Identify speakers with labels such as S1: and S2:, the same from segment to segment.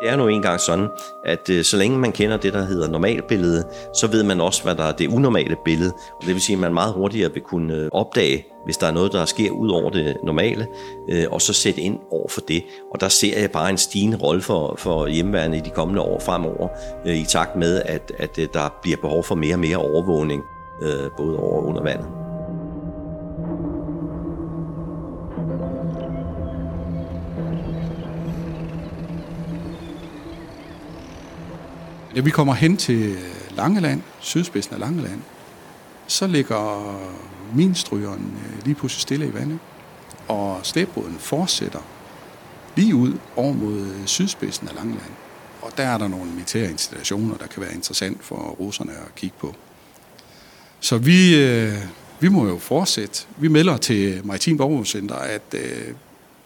S1: Det er nu engang sådan, at øh, så længe man kender det, der hedder normalbillede, så ved man også, hvad der er det unormale billede. Og det vil sige, at man meget hurtigere vil kunne øh, opdage, hvis der er noget, der sker ud over det normale, øh, og så sætte ind over for det. Og der ser jeg bare en stigende rolle for, for hjemmeværende i de kommende år fremover, i takt med, at, at der bliver behov for mere og mere overvågning, både over og under vandet.
S2: Ja, vi kommer hen til Langeland, sydspidsen af Langeland, så ligger minstrygeren strygeren lige pludselig stille i vandet, og slæbåden fortsætter lige ud over mod øh, sydspidsen af Langeland. Og der er der nogle militære installationer, der kan være interessant for russerne at kigge på. Så vi, øh, vi må jo fortsætte. Vi melder til Maritim Overvågningscenter, at øh,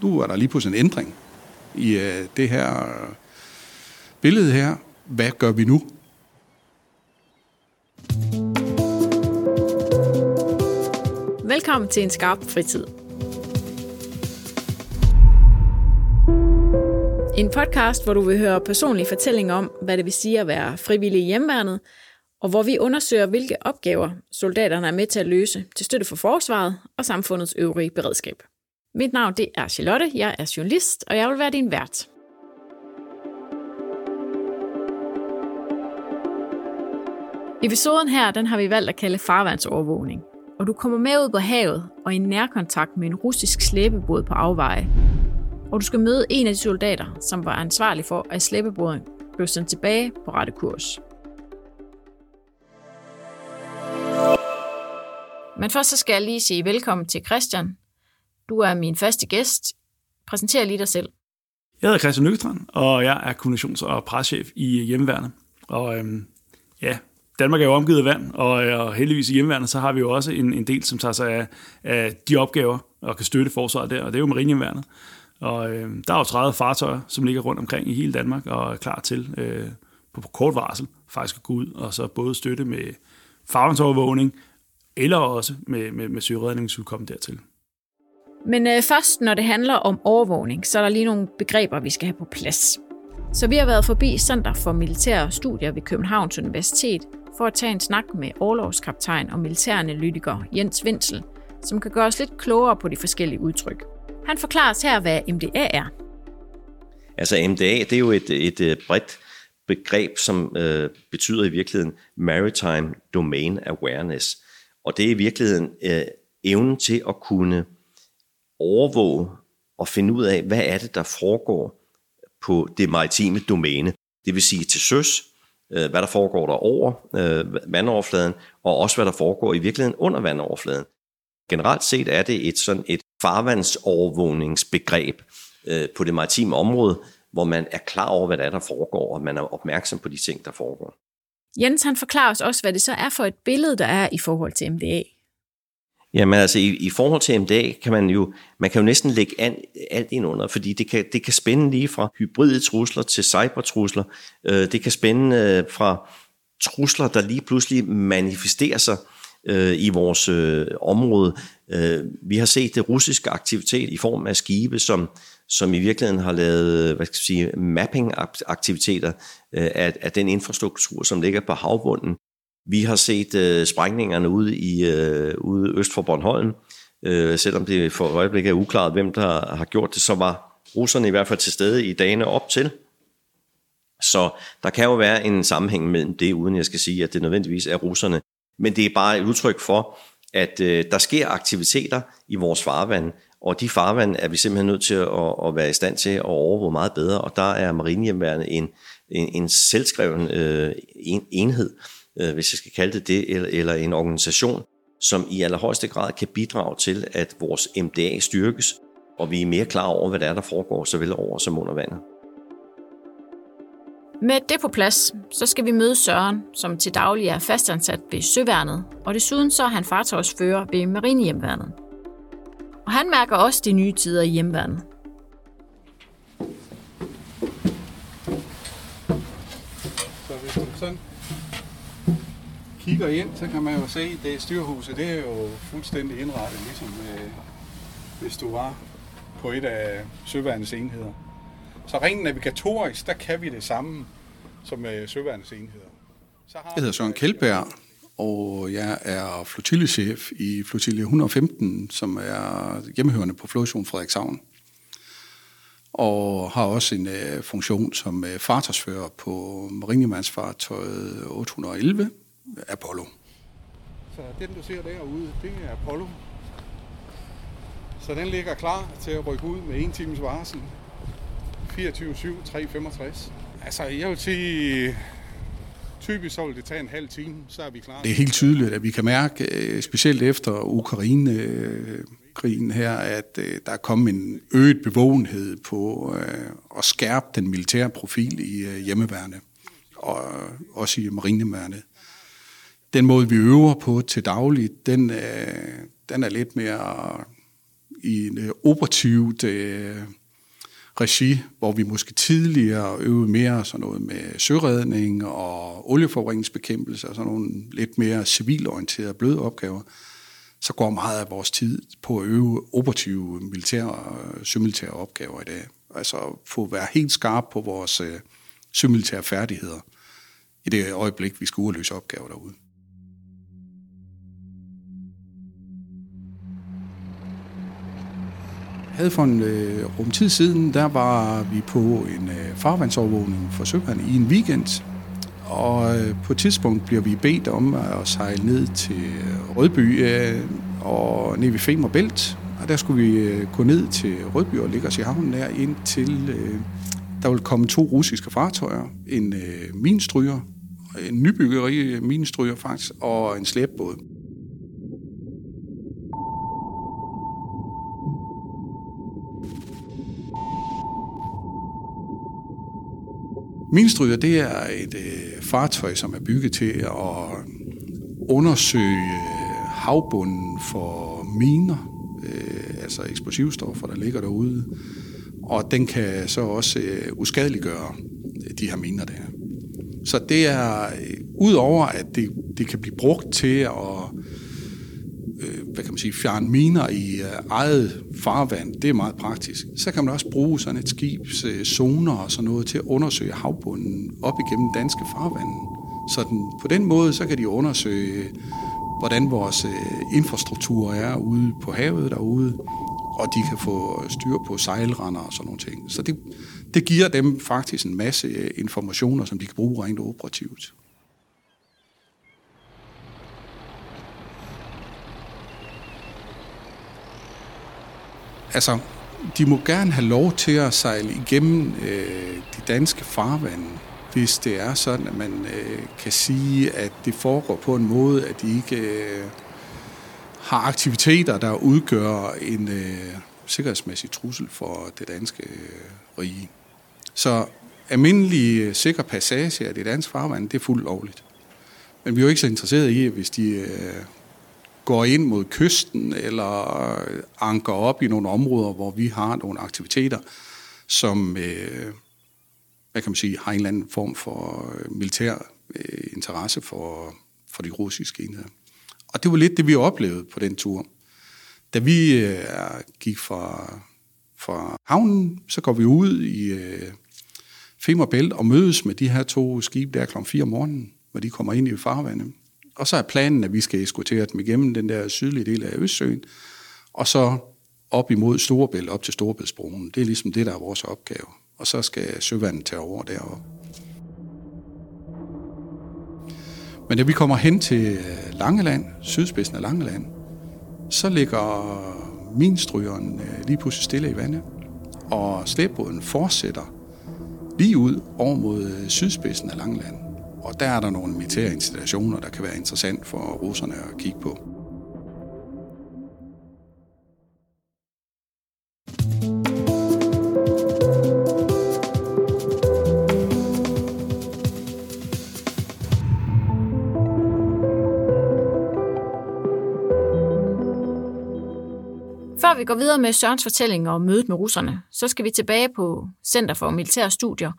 S2: nu er der lige pludselig en ændring i øh, det her øh, billede her, hvad gør vi nu?
S3: Velkommen til en skarp fritid. En podcast, hvor du vil høre personlige fortællinger om, hvad det vil sige at være frivillig i hjemmeværnet, og hvor vi undersøger, hvilke opgaver soldaterne er med til at løse til støtte for forsvaret og samfundets øvrige beredskab. Mit navn det er Charlotte, jeg er journalist, og jeg vil være din vært. Episoden her, den har vi valgt at kalde farvandsovervågning. Og du kommer med ud på havet og i nærkontakt med en russisk slæbebåd på afveje. Og du skal møde en af de soldater, som var ansvarlig for, at slæbebåden blev sendt tilbage på rette kurs. Men først så skal jeg lige sige velkommen til Christian. Du er min første gæst. Præsenter lige dig selv.
S4: Jeg hedder Christian Nykkestrand, og jeg er kommunikations- og preschef i Hjemmeværnet. Og øhm, ja, Danmark er jo omgivet af vand, og, øh, og heldigvis i hjemmeværnet, så har vi jo også en, en del, som tager sig af, af de opgaver og kan støtte forsvaret der, og det er jo marinehjemmeværnet. Og øh, der er jo 30 fartøjer, som ligger rundt omkring i hele Danmark og er klar til øh, på, på kort varsel faktisk at gå ud og så både støtte med farvandsovervågning, eller også med, med, med søredning, hvis vi kommer dertil.
S3: Men øh, først, når det handler om overvågning, så er der lige nogle begreber, vi skal have på plads. Så vi har været forbi Center for Militære Studier ved Københavns Universitet for at tage en snak med overlovskaptajn og militæranalytiker Jens Vindsel, som kan gøre os lidt klogere på de forskellige udtryk. Han forklarer os her, hvad MDA er.
S1: Altså MDA, det er jo et, et, et bredt begreb, som øh, betyder i virkeligheden Maritime Domain Awareness. Og det er i virkeligheden øh, evnen til at kunne overvåge og finde ud af, hvad er det, der foregår på det maritime domæne. Det vil sige til søs, øh, hvad der foregår der over øh, vandoverfladen, og også hvad der foregår i virkeligheden under vandoverfladen. Generelt set er det et sådan et farvandsovervågningsbegreb øh, på det maritime område, hvor man er klar over, hvad der er, der foregår, og man er opmærksom på de ting, der foregår.
S3: Jens han forklarer os også, hvad det så er for et billede, der er i forhold til MDA.
S1: Jamen altså, i, i forhold til MDA kan man jo, man kan jo næsten lægge an, alt ind under, fordi det kan, det kan spænde lige fra hybride trusler til cybertrusler. Øh, det kan spænde øh, fra trusler, der lige pludselig manifesterer sig øh, i vores øh, område. Øh, vi har set det russiske aktivitet i form af skibe, som, som i virkeligheden har lavet hvad skal jeg sige, mapping-aktiviteter øh, af, af den infrastruktur, som ligger på havbunden. Vi har set øh, sprængningerne ude, i, øh, ude øst for Bornholm. Øh, selvom det for øjeblikket er uklart, hvem der har gjort det, så var russerne i hvert fald til stede i dagene op til. Så der kan jo være en sammenhæng mellem det, uden jeg skal sige, at det nødvendigvis er russerne. Men det er bare et udtryk for, at øh, der sker aktiviteter i vores farvand, og de farvand er vi simpelthen nødt til at, at være i stand til at overvåge meget bedre, og der er marinehjemmeværende en, en, en selvskreven øh, en, enhed, øh, hvis jeg skal kalde det det, eller, eller en organisation, som i allerhøjeste grad kan bidrage til, at vores MDA styrkes, og vi er mere klar over, hvad der er, der foregår, såvel over som under vandet.
S3: Med det på plads, så skal vi møde Søren, som til daglig er fastansat ved Søværnet, og desuden så er han fartøjsfører ved Marinehjemværnet. Og han mærker også de nye tider i hjemværnet.
S2: Så hvis du sådan kigger ind, så kan man jo se, at det styrhuset det er jo fuldstændig indrettet, ligesom øh, hvis du var på et af søværnets enheder. Så rent navigatorisk, der kan vi det samme som med søværnets enheder. Så har jeg hedder Søren Kjeldberg, og jeg er flotillechef i flotilje 115, som er hjemmehørende på flådestation Frederikshavn. Og har også en uh, funktion som uh, fartøjsfører på marinemandsfartøjet 811 Apollo. Så den, du ser derude, det er Apollo. Så den ligger klar til at rykke ud med en times varsel. 24-7-365. Altså, jeg vil sige, typisk så vil det tage en halv time, så er vi klar. Det er helt tydeligt, at vi kan mærke, øh, specielt efter Ukraine-krigen her, at øh, der er kommet en øget bevågenhed på øh, at skærpe den militære profil i hjemmeværende og også i marineværnet. Den måde, vi øver på til dagligt, den, øh, den er lidt mere i en øh, operativt øh, regi, hvor vi måske tidligere øvede mere sådan noget med søredning og olieforureningsbekæmpelse og sådan nogle lidt mere civilorienterede bløde opgaver, så går meget af vores tid på at øve operative militære og sømilitære opgaver i dag. Altså få være helt skarp på vores øh, sømilitære færdigheder i det øjeblik, vi skal ud og løse opgaver derude. Havde for en øh, rum tid siden, der var vi på en øh, farvandsovervågning for søvand i en weekend. Og øh, på et tidspunkt bliver vi bedt om at sejle ned til øh, Rødby øh, og ned ved Femerbælt. Og der skulle vi øh, gå ned til Rødby og ligge os i havnen der, indtil øh, der ville komme to russiske fartøjer. En øh, minstryger, en nybyggeri øh, minstryger faktisk, og en slæbbåd. Minstryger, det er et øh, fartøj, som er bygget til at undersøge øh, havbunden for miner, øh, altså eksplosivstoffer, der ligger derude. Og den kan så også øh, uskadeliggøre de her miner der. Så det er, øh, udover at det, det kan blive brugt til at øh, hvad kan man sige, fjerne miner i øh, eget farvand, det er meget praktisk. Så kan man også bruge sådan et skibs øh, zoner og sådan noget til at undersøge havbunden op igennem danske farvande. Så den, på den måde, så kan de undersøge, hvordan vores øh, infrastruktur er ude på havet derude, og de kan få styr på sejlrender og sådan nogle ting. Så det, det giver dem faktisk en masse øh, informationer, som de kan bruge rent operativt. Altså, de må gerne have lov til at sejle igennem øh, de danske farvande, hvis det er sådan, at man øh, kan sige, at det foregår på en måde, at de ikke øh, har aktiviteter, der udgør en øh, sikkerhedsmæssig trussel for det danske øh, rige. Så almindelig øh, sikker passage af det danske farvand, det er fuldt lovligt. Men vi er jo ikke så interesserede i, hvis de øh, går ind mod kysten eller anker op i nogle områder, hvor vi har nogle aktiviteter, som øh, hvad kan man sige, har en eller anden form for øh, militær øh, interesse for, for de russiske enheder. Og det var lidt det, vi oplevede på den tur. Da vi øh, gik fra, fra havnen, så går vi ud i øh, Femerbælt og mødes med de her to skibe der kl. 4 om morgenen, hvor de kommer ind i farvandet. Og så er planen, at vi skal eskortere dem igennem den der sydlige del af Østsøen, og så op imod Storebælt, op til Storebæltsbroen. Det er ligesom det, der er vores opgave. Og så skal søvandet tage over deroppe. Men da vi kommer hen til øh, Langeland, sydspidsen af Langeland, så ligger minstrygeren øh, lige pludselig stille i vandet, og slæbåden fortsætter lige ud over mod øh, sydspidsen af Langeland. Og der er der nogle militære installationer, der kan være interessant for russerne at kigge på.
S3: Før vi går videre med Sørens fortælling om mødet med russerne, så skal vi tilbage på Center for Militære Studier,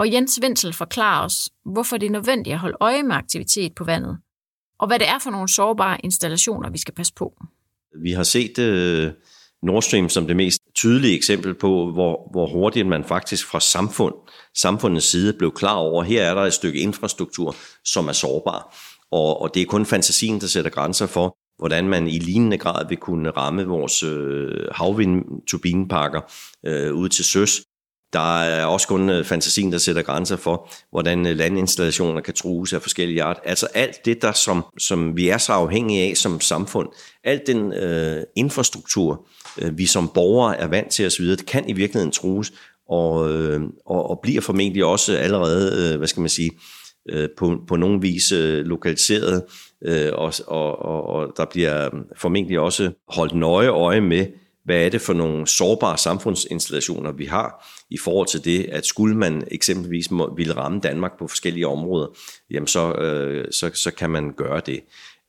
S3: hvor Jens Vindsel forklarer os, hvorfor det er nødvendigt at holde øje med aktivitet på vandet, og hvad det er for nogle sårbare installationer, vi skal passe på.
S1: Vi har set øh, Nord Stream som det mest tydelige eksempel på, hvor, hvor hurtigt man faktisk fra samfund, samfundets side blev klar over, her er der et stykke infrastruktur, som er sårbar. Og, og det er kun fantasien, der sætter grænser for, hvordan man i lignende grad vil kunne ramme vores øh, havvindturbinparker øh, ud til søs. Der er også kun øh, fantasien, der sætter grænser for, hvordan øh, landinstallationer kan trues af forskellige art. Altså alt det, der som, som vi er så afhængige af som samfund, alt den øh, infrastruktur, øh, vi som borgere er vant til osv., det kan i virkeligheden trues, og, øh, og, og bliver formentlig også allerede, øh, hvad skal man sige, øh, på, på nogen vis øh, lokaliseret, øh, og, og, og, og der bliver øh, formentlig også holdt nøje øje med, hvad er det for nogle sårbare samfundsinstallationer, vi har i forhold til det, at skulle man eksempelvis må, ville ramme Danmark på forskellige områder, jamen så, øh, så, så kan man gøre det.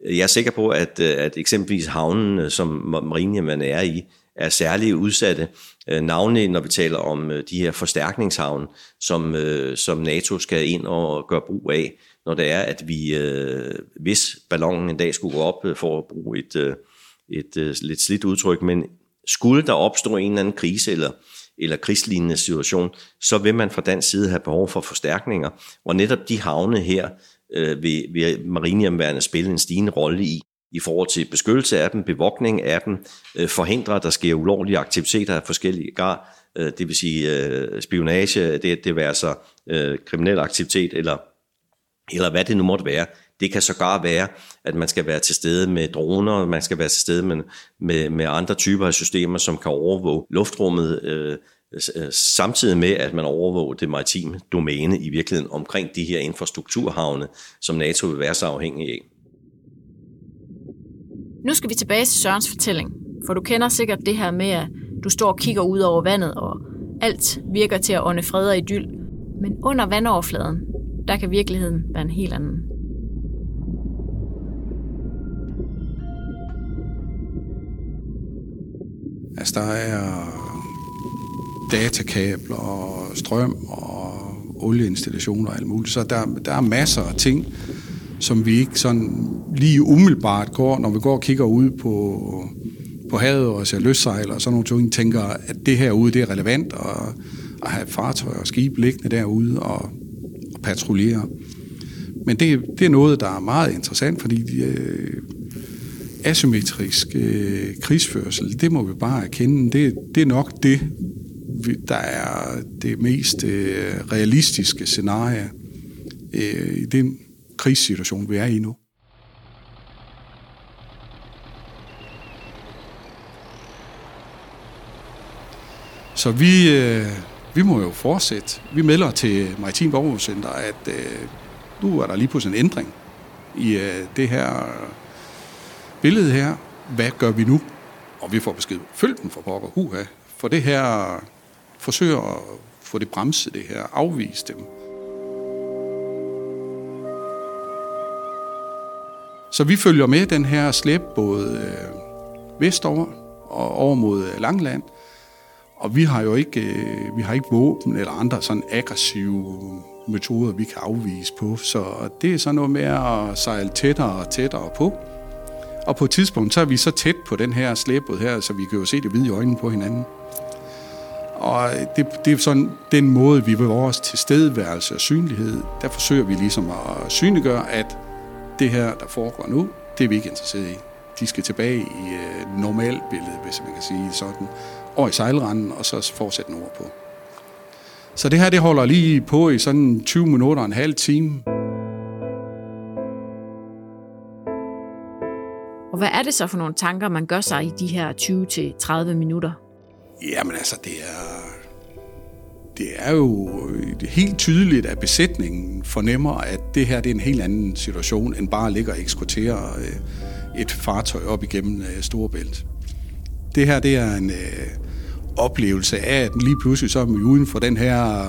S1: Jeg er sikker på, at, øh, at eksempelvis havnen, som Marinehjemmen er i, er særligt udsatte, øh, navnlig når vi taler om øh, de her forstærkningshavne, som, som NATO skal ind og gøre brug af, når det er, at vi, hvis ballonen en dag skulle gå op, for at bruge et, et lidt slidt udtryk, men skulle der opstå en eller anden krise eller, eller krigslignende situation, så vil man fra dansk side have behov for forstærkninger. Og netop de havne her øh, vil, vil marinehjemværende spille en stigende rolle i, i forhold til beskyttelse af dem, bevogtning af dem, øh, forhindre, at der sker ulovlige aktiviteter af forskellige grad, øh, det vil sige øh, spionage, det, det vil så øh, kriminel aktivitet, eller, eller hvad det nu måtte være. Det kan sågar være, at man skal være til stede med droner, man skal være til stede med, med, med andre typer af systemer, som kan overvåge luftrummet, øh, øh, samtidig med, at man overvåger det maritime domæne i virkeligheden omkring de her infrastrukturhavne, som NATO vil være så afhængig af.
S3: Nu skal vi tilbage til Sørens fortælling, for du kender sikkert det her med, at du står og kigger ud over vandet, og alt virker til at ånde fred og idyll. Men under vandoverfladen, der kan virkeligheden være en helt anden.
S2: Altså, der er datakabler og strøm og olieinstallationer og alt muligt. Så der, der er masser af ting, som vi ikke sådan lige umiddelbart går, når vi går og kigger ud på, på havet og ser løssejl og sådan nogle ting, tænker, at det her ude, det er relevant at, at have fartøjer og skib liggende derude og, og patruljere. Men det, det er noget, der er meget interessant, fordi øh, asymmetrisk øh, krigsførsel, det må vi bare erkende, det, det er nok det, der er det mest øh, realistiske scenarie øh, i den krigssituation, vi er i nu. Så vi, øh, vi må jo fortsætte. Vi melder til Maritim Borgercenter, at øh, nu er der lige pludselig en ændring i øh, det her billede her. Hvad gør vi nu? Og vi får besked. Følg den for pokker. Huha. For det her forsøger at få det bremset, det her. Afvise dem. Så vi følger med den her slæbbåd øh, vestover og over mod øh, Langland. Og vi har jo ikke, øh, vi har ikke våben eller andre sådan aggressive metoder, vi kan afvise på. Så det er sådan noget med at sejle tættere og tættere på. Og på et tidspunkt, så er vi så tæt på den her slæbåd her, så vi kan jo se det hvide i øjnene på hinanden. Og det, det er sådan den måde, vi ved vores tilstedeværelse og synlighed, der forsøger vi ligesom at synliggøre, at det her, der foregår nu, det er vi ikke interesseret i. De skal tilbage i øh, normalbilledet, hvis man kan sige sådan, og i sejlranden, og så fortsætte nord på. Så det her, det holder lige på i sådan 20 minutter og en halv time.
S3: Og hvad er det så for nogle tanker, man gør sig i de her 20-30 minutter?
S2: Jamen altså, det er, det er jo øh, helt tydeligt, at besætningen fornemmer, at det her det er en helt anden situation, end bare at ligge og ekskortere øh, et fartøj op igennem øh, Storebælt. Det her det er en øh, oplevelse af, at lige pludselig så er vi uden for den her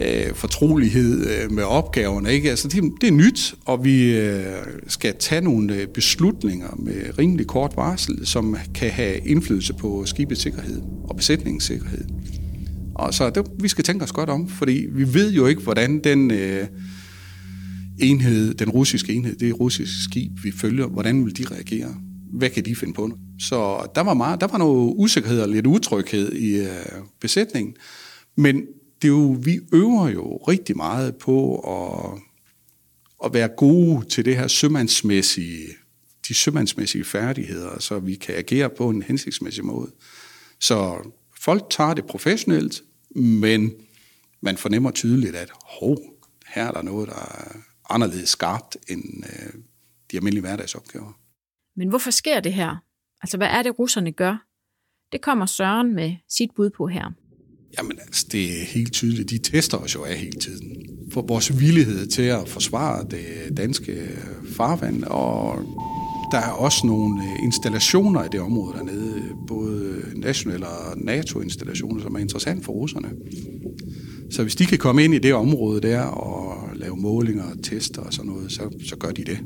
S2: øh, fortrolighed øh, med opgaverne. Ikke? Altså, det, det er nyt, og vi øh, skal tage nogle øh, beslutninger med rimelig kort varsel, som kan have indflydelse på skibets sikkerhed og besætningens sikkerhed. Og så det, vi skal tænke os godt om, fordi vi ved jo ikke, hvordan den øh, enhed, den russiske enhed, det russiske skib, vi følger, hvordan vil de reagere? hvad kan de finde på nu? Så der var, meget, der var noget usikkerhed og lidt utryghed i øh, besætningen. Men det er jo, vi øver jo rigtig meget på at, at være gode til det her sømandsmæssige, de sømandsmæssige færdigheder, så vi kan agere på en hensigtsmæssig måde. Så folk tager det professionelt, men man fornemmer tydeligt, at hov, her er der noget, der er anderledes skarpt end øh, de almindelige hverdagsopgaver.
S3: Men hvorfor sker det her? Altså, hvad er det, russerne gør? Det kommer Søren med sit bud på her.
S2: Jamen, altså, det er helt tydeligt. De tester os jo af hele tiden. For vores villighed til at forsvare det danske farvand, og der er også nogle øh, installationer i det område dernede, både nationale og NATO-installationer, som er interessant for russerne. Så hvis de kan komme ind i det område der og lave målinger og tester og sådan noget, så, så gør de det.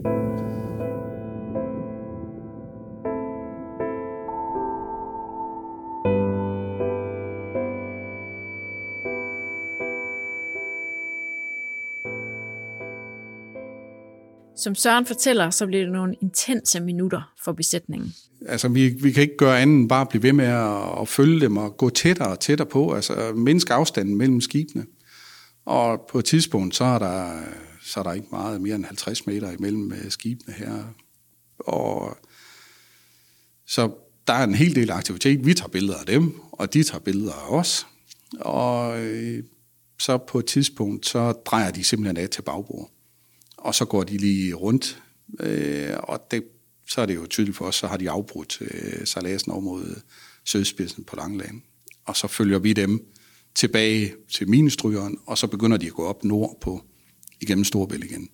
S3: Som Søren fortæller, så bliver det nogle intense minutter for besætningen.
S2: Altså, vi, vi kan ikke gøre andet end bare blive ved med at, at følge dem og gå tættere og tættere på, altså mindske afstanden mellem skibene. Og på et tidspunkt, så er der, så er der ikke meget mere end 50 meter imellem øh, skibene her. Og så der er en hel del aktivitet. Vi tager billeder af dem, og de tager billeder af os. Og øh, så på et tidspunkt, så drejer de simpelthen af til bagbord og så går de lige rundt, øh, og det, så er det jo tydeligt for os, så har de afbrudt øh, sejladsen over mod øh, sydspidsen på Langeland. Og så følger vi dem tilbage til minestrygeren, og så begynder de at gå op nord på igennem Storbælt igen.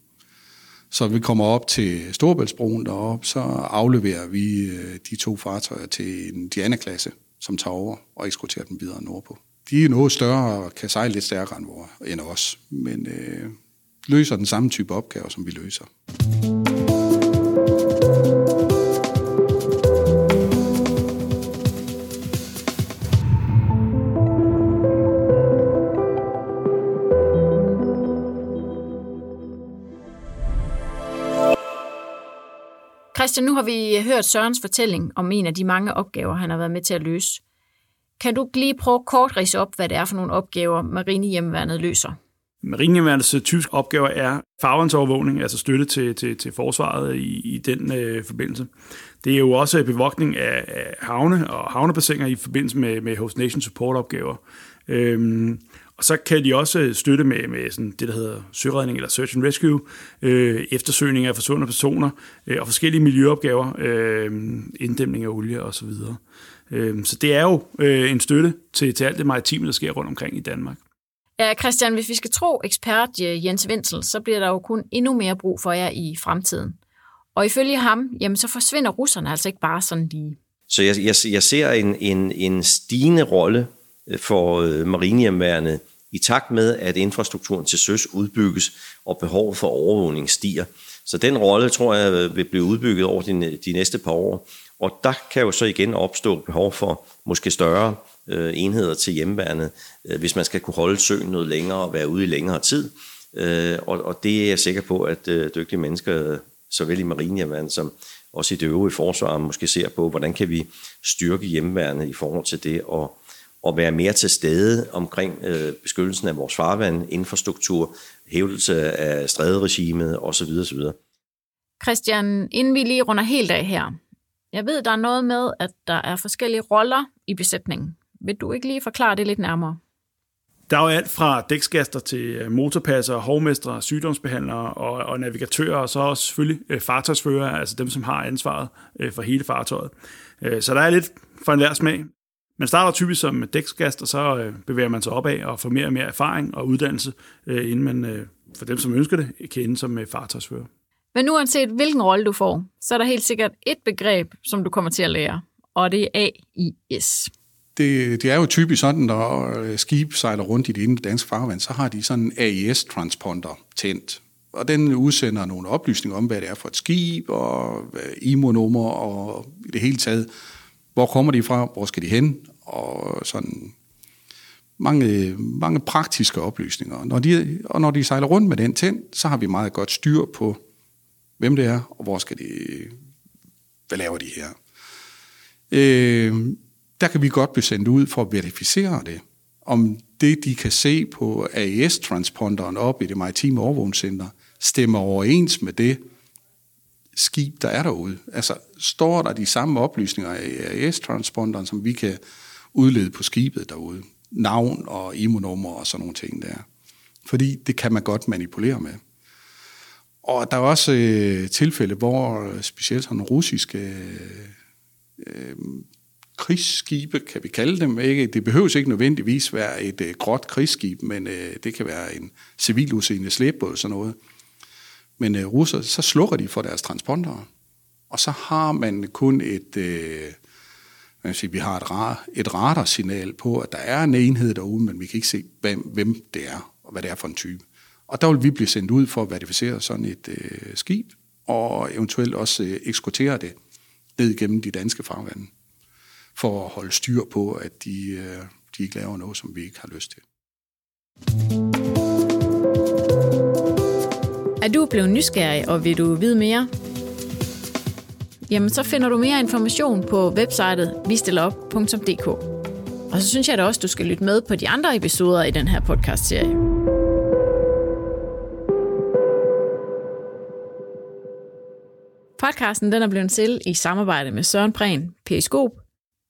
S2: Så vi kommer op til Storbæltsbroen deroppe, så afleverer vi øh, de to fartøjer til en Diana-klasse, som tager over og eskorterer dem videre nordpå. De er noget større og kan sejle lidt stærkere end, vores, end os, men øh, løser den samme type opgaver, som vi løser.
S3: Christian, nu har vi hørt Sørens fortælling om en af de mange opgaver, han har været med til at løse. Kan du lige prøve kort rise op, hvad det er for nogle opgaver, Marinehjemmeværnet løser?
S4: Marinehjemmeværnets øh, typiske opgaver er farvandsovervågning, altså støtte til, til, til forsvaret i, i den øh, forbindelse. Det er jo også bevogtning af, af havne og havnebassiner i forbindelse med, med Host Nation Support-opgaver. Øhm, og så kan de også støtte med, med sådan det, der hedder søredning eller search and rescue, øh, eftersøgning af forsvundne personer øh, og forskellige miljøopgaver, øh, inddæmning af olie osv. Så, øh, så det er jo øh, en støtte til, til alt det maritime, der sker rundt omkring i Danmark.
S3: Ja, Christian, hvis vi skal tro ekspert øh, Jens Wenzel, så bliver der jo kun endnu mere brug for jer i fremtiden. Og ifølge ham, jamen så forsvinder russerne altså ikke bare sådan lige.
S1: Så jeg, jeg, jeg ser en, en, en stigende rolle øh, for øh, i takt med, at infrastrukturen til søs udbygges, og behovet for overvågning stiger. Så den rolle, tror jeg, øh, vil blive udbygget over de, de næste par år. Og der kan jo så igen opstå behov for måske større øh, enheder til hjemmeværnet, øh, hvis man skal kunne holde søen noget længere og være ude i længere tid. Øh, og, og det er jeg sikker på, at øh, dygtige mennesker, såvel i marinehjemmeværnet som også i det øvrige forsvar, måske ser på, hvordan kan vi styrke hjemmeværnet i forhold til det og, og være mere til stede omkring øh, beskyttelsen af vores farvand, infrastruktur, hævdelse af stræderegimet osv. osv.
S3: Christian, inden vi lige runder helt af her, jeg ved, der er noget med, at der er forskellige roller i besætningen. Vil du ikke lige forklare det lidt nærmere?
S4: Der er jo alt fra dæksgaster til øh, motorpasser, hovmestre, sygdomsbehandlere og, og navigatører, og så også selvfølgelig øh, fartøjsfører, altså dem, som har ansvaret øh, for hele fartøjet. Så der er lidt for enhver smag. Man starter typisk som dæksgast, og så bevæger man sig opad og får mere og mere erfaring og uddannelse, inden man, for dem, som ønsker det, kan ende som fartøjsfører.
S3: Men uanset hvilken rolle du får, så er der helt sikkert et begreb, som du kommer til at lære, og det er AIS
S2: det, det er jo typisk sådan, når øh, skib sejler rundt i det danske farvand, så har de sådan en AES-transponder tændt. Og den udsender nogle oplysninger om, hvad det er for et skib, og øh, IMO-nummer, og i det hele taget, hvor kommer de fra, hvor skal de hen, og sådan mange, mange praktiske oplysninger. Når de, og når de sejler rundt med den tændt, så har vi meget godt styr på, hvem det er, og hvor skal de, hvad laver de her? Øh, der kan vi godt blive sendt ud for at verificere det. Om det, de kan se på AES-transponderen op i det maritime overvågningscenter, stemmer overens med det skib, der er derude. Altså, står der de samme oplysninger i AES-transponderen, som vi kan udlede på skibet derude? Navn og imunummer og sådan nogle ting der. Fordi det kan man godt manipulere med. Og der er også øh, tilfælde, hvor øh, specielt sådan russiske øh, krigsskibe, kan vi kalde dem. Ikke? Det behøves ikke nødvendigvis være et øh, gråt krigsskib, men øh, det kan være en civil udseende slæbåd, sådan noget. Men øh, russer, så slukker de for deres transpondere. Og så har man kun et, øh, man sige, vi har et, ra, et radarsignal på, at der er en enhed derude, men vi kan ikke se, hvem, hvem det er, og hvad det er for en type. Og der vil vi blive sendt ud for at verificere sådan et øh, skib, og eventuelt også øh, ekskortere det ned igennem de danske farvande for at holde styr på, at de, øh, de ikke laver noget, som vi ikke har lyst til.
S3: Er du blevet nysgerrig, og vil du vide mere? Jamen, så finder du mere information på websitet vistillerop.dk. Og så synes jeg da også, du skal lytte med på de andre episoder i den her podcast-serie. Podcasten den er blevet til i samarbejde med Søren Prehn, Periskop,